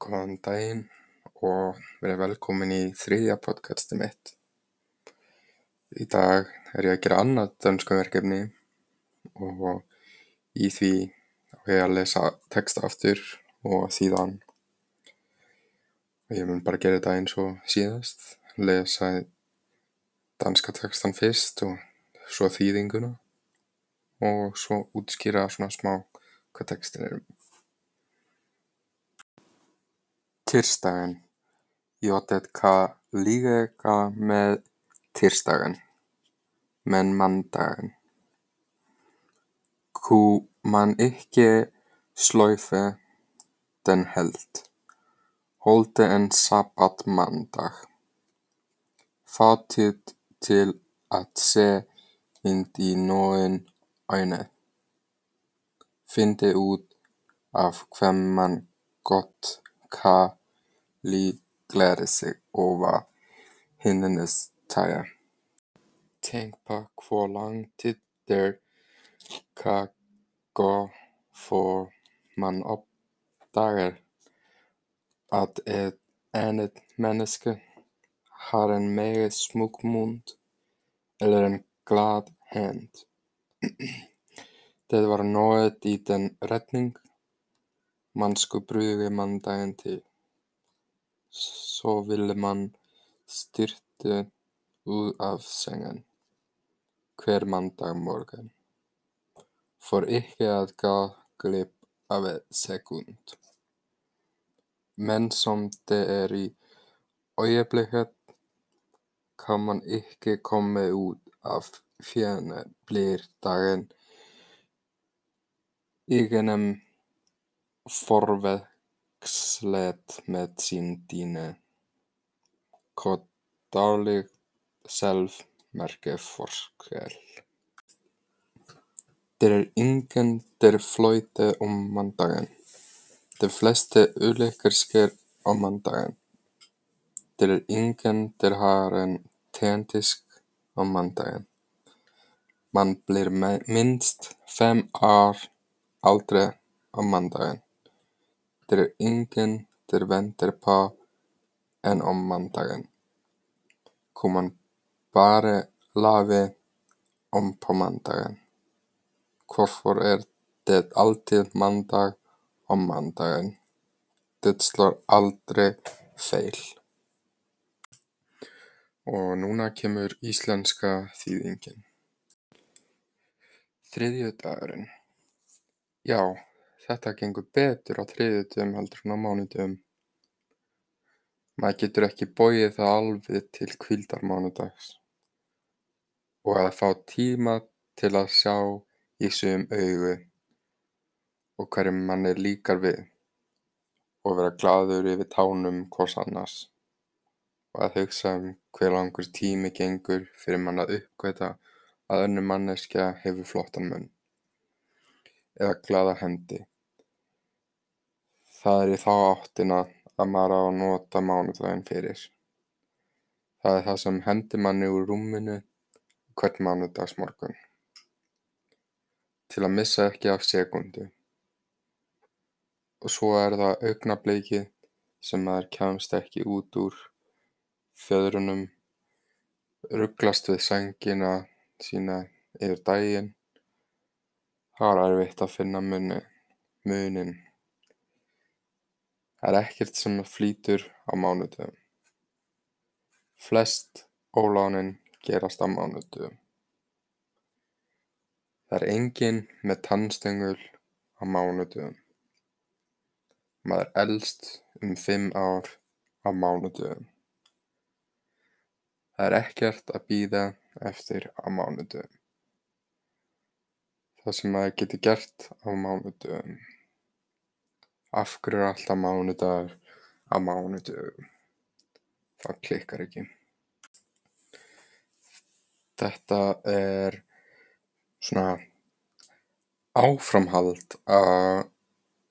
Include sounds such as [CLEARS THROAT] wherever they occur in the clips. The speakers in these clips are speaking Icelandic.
Góðan daginn og verið velkomin í þriðja podcastið mitt. Í dag er ég að gera annað dönskuverkefni og í því á ég að lesa texta aftur og þýðan. Ég mun bara gera þetta eins og síðast, lesa danska textan fyrst og svo þýðinguna og svo útskýra svona smá hvað textin er um. Tirsdagen. Jotka liiga med tirsdagen. Men mandagen. Kunne man ikke sløyfe den helt. Holde en sabbat mandag. Få tid til at se inn í noen øyne. Finde ut af hvem man godt kan glæde sig over hinandens tager. Tenk på hvor lang tid det kan gå før man oppdager at et annet menneske har en mer smuk munn eller en glad hand. [CLEARS THROAT] Det var noe i den retning man skulle bruke mandagen til. Ville man styrte ud af sengen hver mandag morgen. For ikke at gå glip af et sekund. Men som det er i øjeblikket kan man ikke komme ud af fjerne blir dagen igennem forvekslet med sin dine. Hvor dårlig selvmerkeforskel. Det er ingen der fløjte om mandagen. De fleste ulykker sker om mandagen. Det er ingen der har en tentisk om mandagen. Man blir minst fem år aldre om mandagen. Det er ingen der venter på en om mandagen. Kunne man bare lave om på mandagen. Hvorfor er det alltid mandag om mandagen? Det slår aldrei feil. Og núna kemur íslenska þýðingin. Þriðjudagurinn. Já, þetta gengur betur á þriðjudögum heldur en á mánudögum. Maður getur ekki bogið það alveg til hvíldarmánudags og að fá tíma til að sjá í sum augu og hverjum manni líkar við og vera glaður yfir tánum hvors annars og að hugsa um hve langur tími gengur fyrir mann að uppgötva að önnur manneskja hefur flottan munn eða glaða hendi. Það er í þá áttina að maður á að nota mánudaginn fyrir. Það er það sem hendir manni úr rúminu hvern mánudagsmorgun. Til að missa ekki af sekúndu. Og svo er það augnablikið sem maður kemst ekki út úr fjöðrunum, ruglast við sængina sína yfir daginn. Það er erfitt að finna muninn. Það er ekkert sem flýtur á mánudögum. Flest ólánin gerast á mánudögum. Það er enginn með tannstöngul á mánudögum. Maður elst um fimm ár á mánudögum. Það er ekkert að bíða eftir á mánudögum. Það sem maður getur gert á mánudögum. Af hverju er alltaf mánudagur á mánudögum? Það klikkar ekki. Þetta er svona áframhald af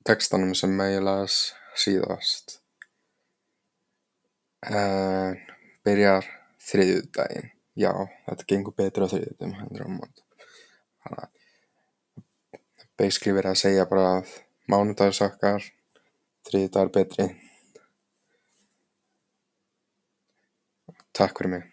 textanum sem ég las síðast. En byrjar þriðjudaginn. Já, þetta gengur betur á mánudögum. Þannig að basically verið að segja bara að Mánudagur sakar, þriðjudagur betri. Takk fyrir mig.